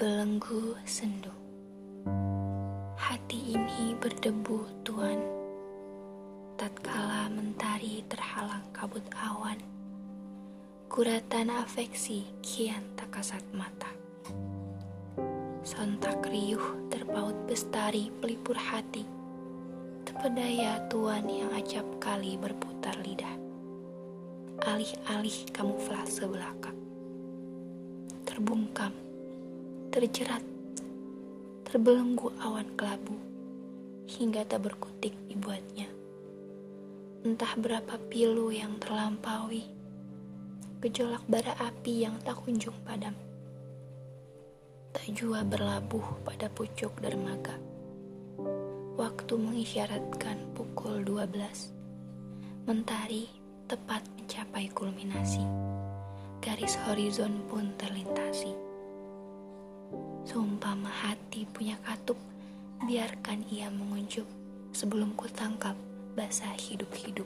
Belenggu sendu. Hati ini berdebu tuan Tatkala mentari terhalang kabut awan Kuratan afeksi kian tak kasat mata. Sontak riuh terpaut bestari pelipur hati Tepedaya tuan yang acap kali berputar lidah Alih-alih kamuflase belaka Terbungkam terjerat, terbelenggu awan kelabu, hingga tak berkutik dibuatnya. Entah berapa pilu yang terlampaui, gejolak bara api yang tak kunjung padam. Tak jua berlabuh pada pucuk dermaga. Waktu mengisyaratkan pukul 12. Mentari tepat mencapai kulminasi. Garis horizon pun terlintasi. Seumpama hati punya katup, biarkan ia mengunjuk sebelum ku tangkap basah hidup-hidup.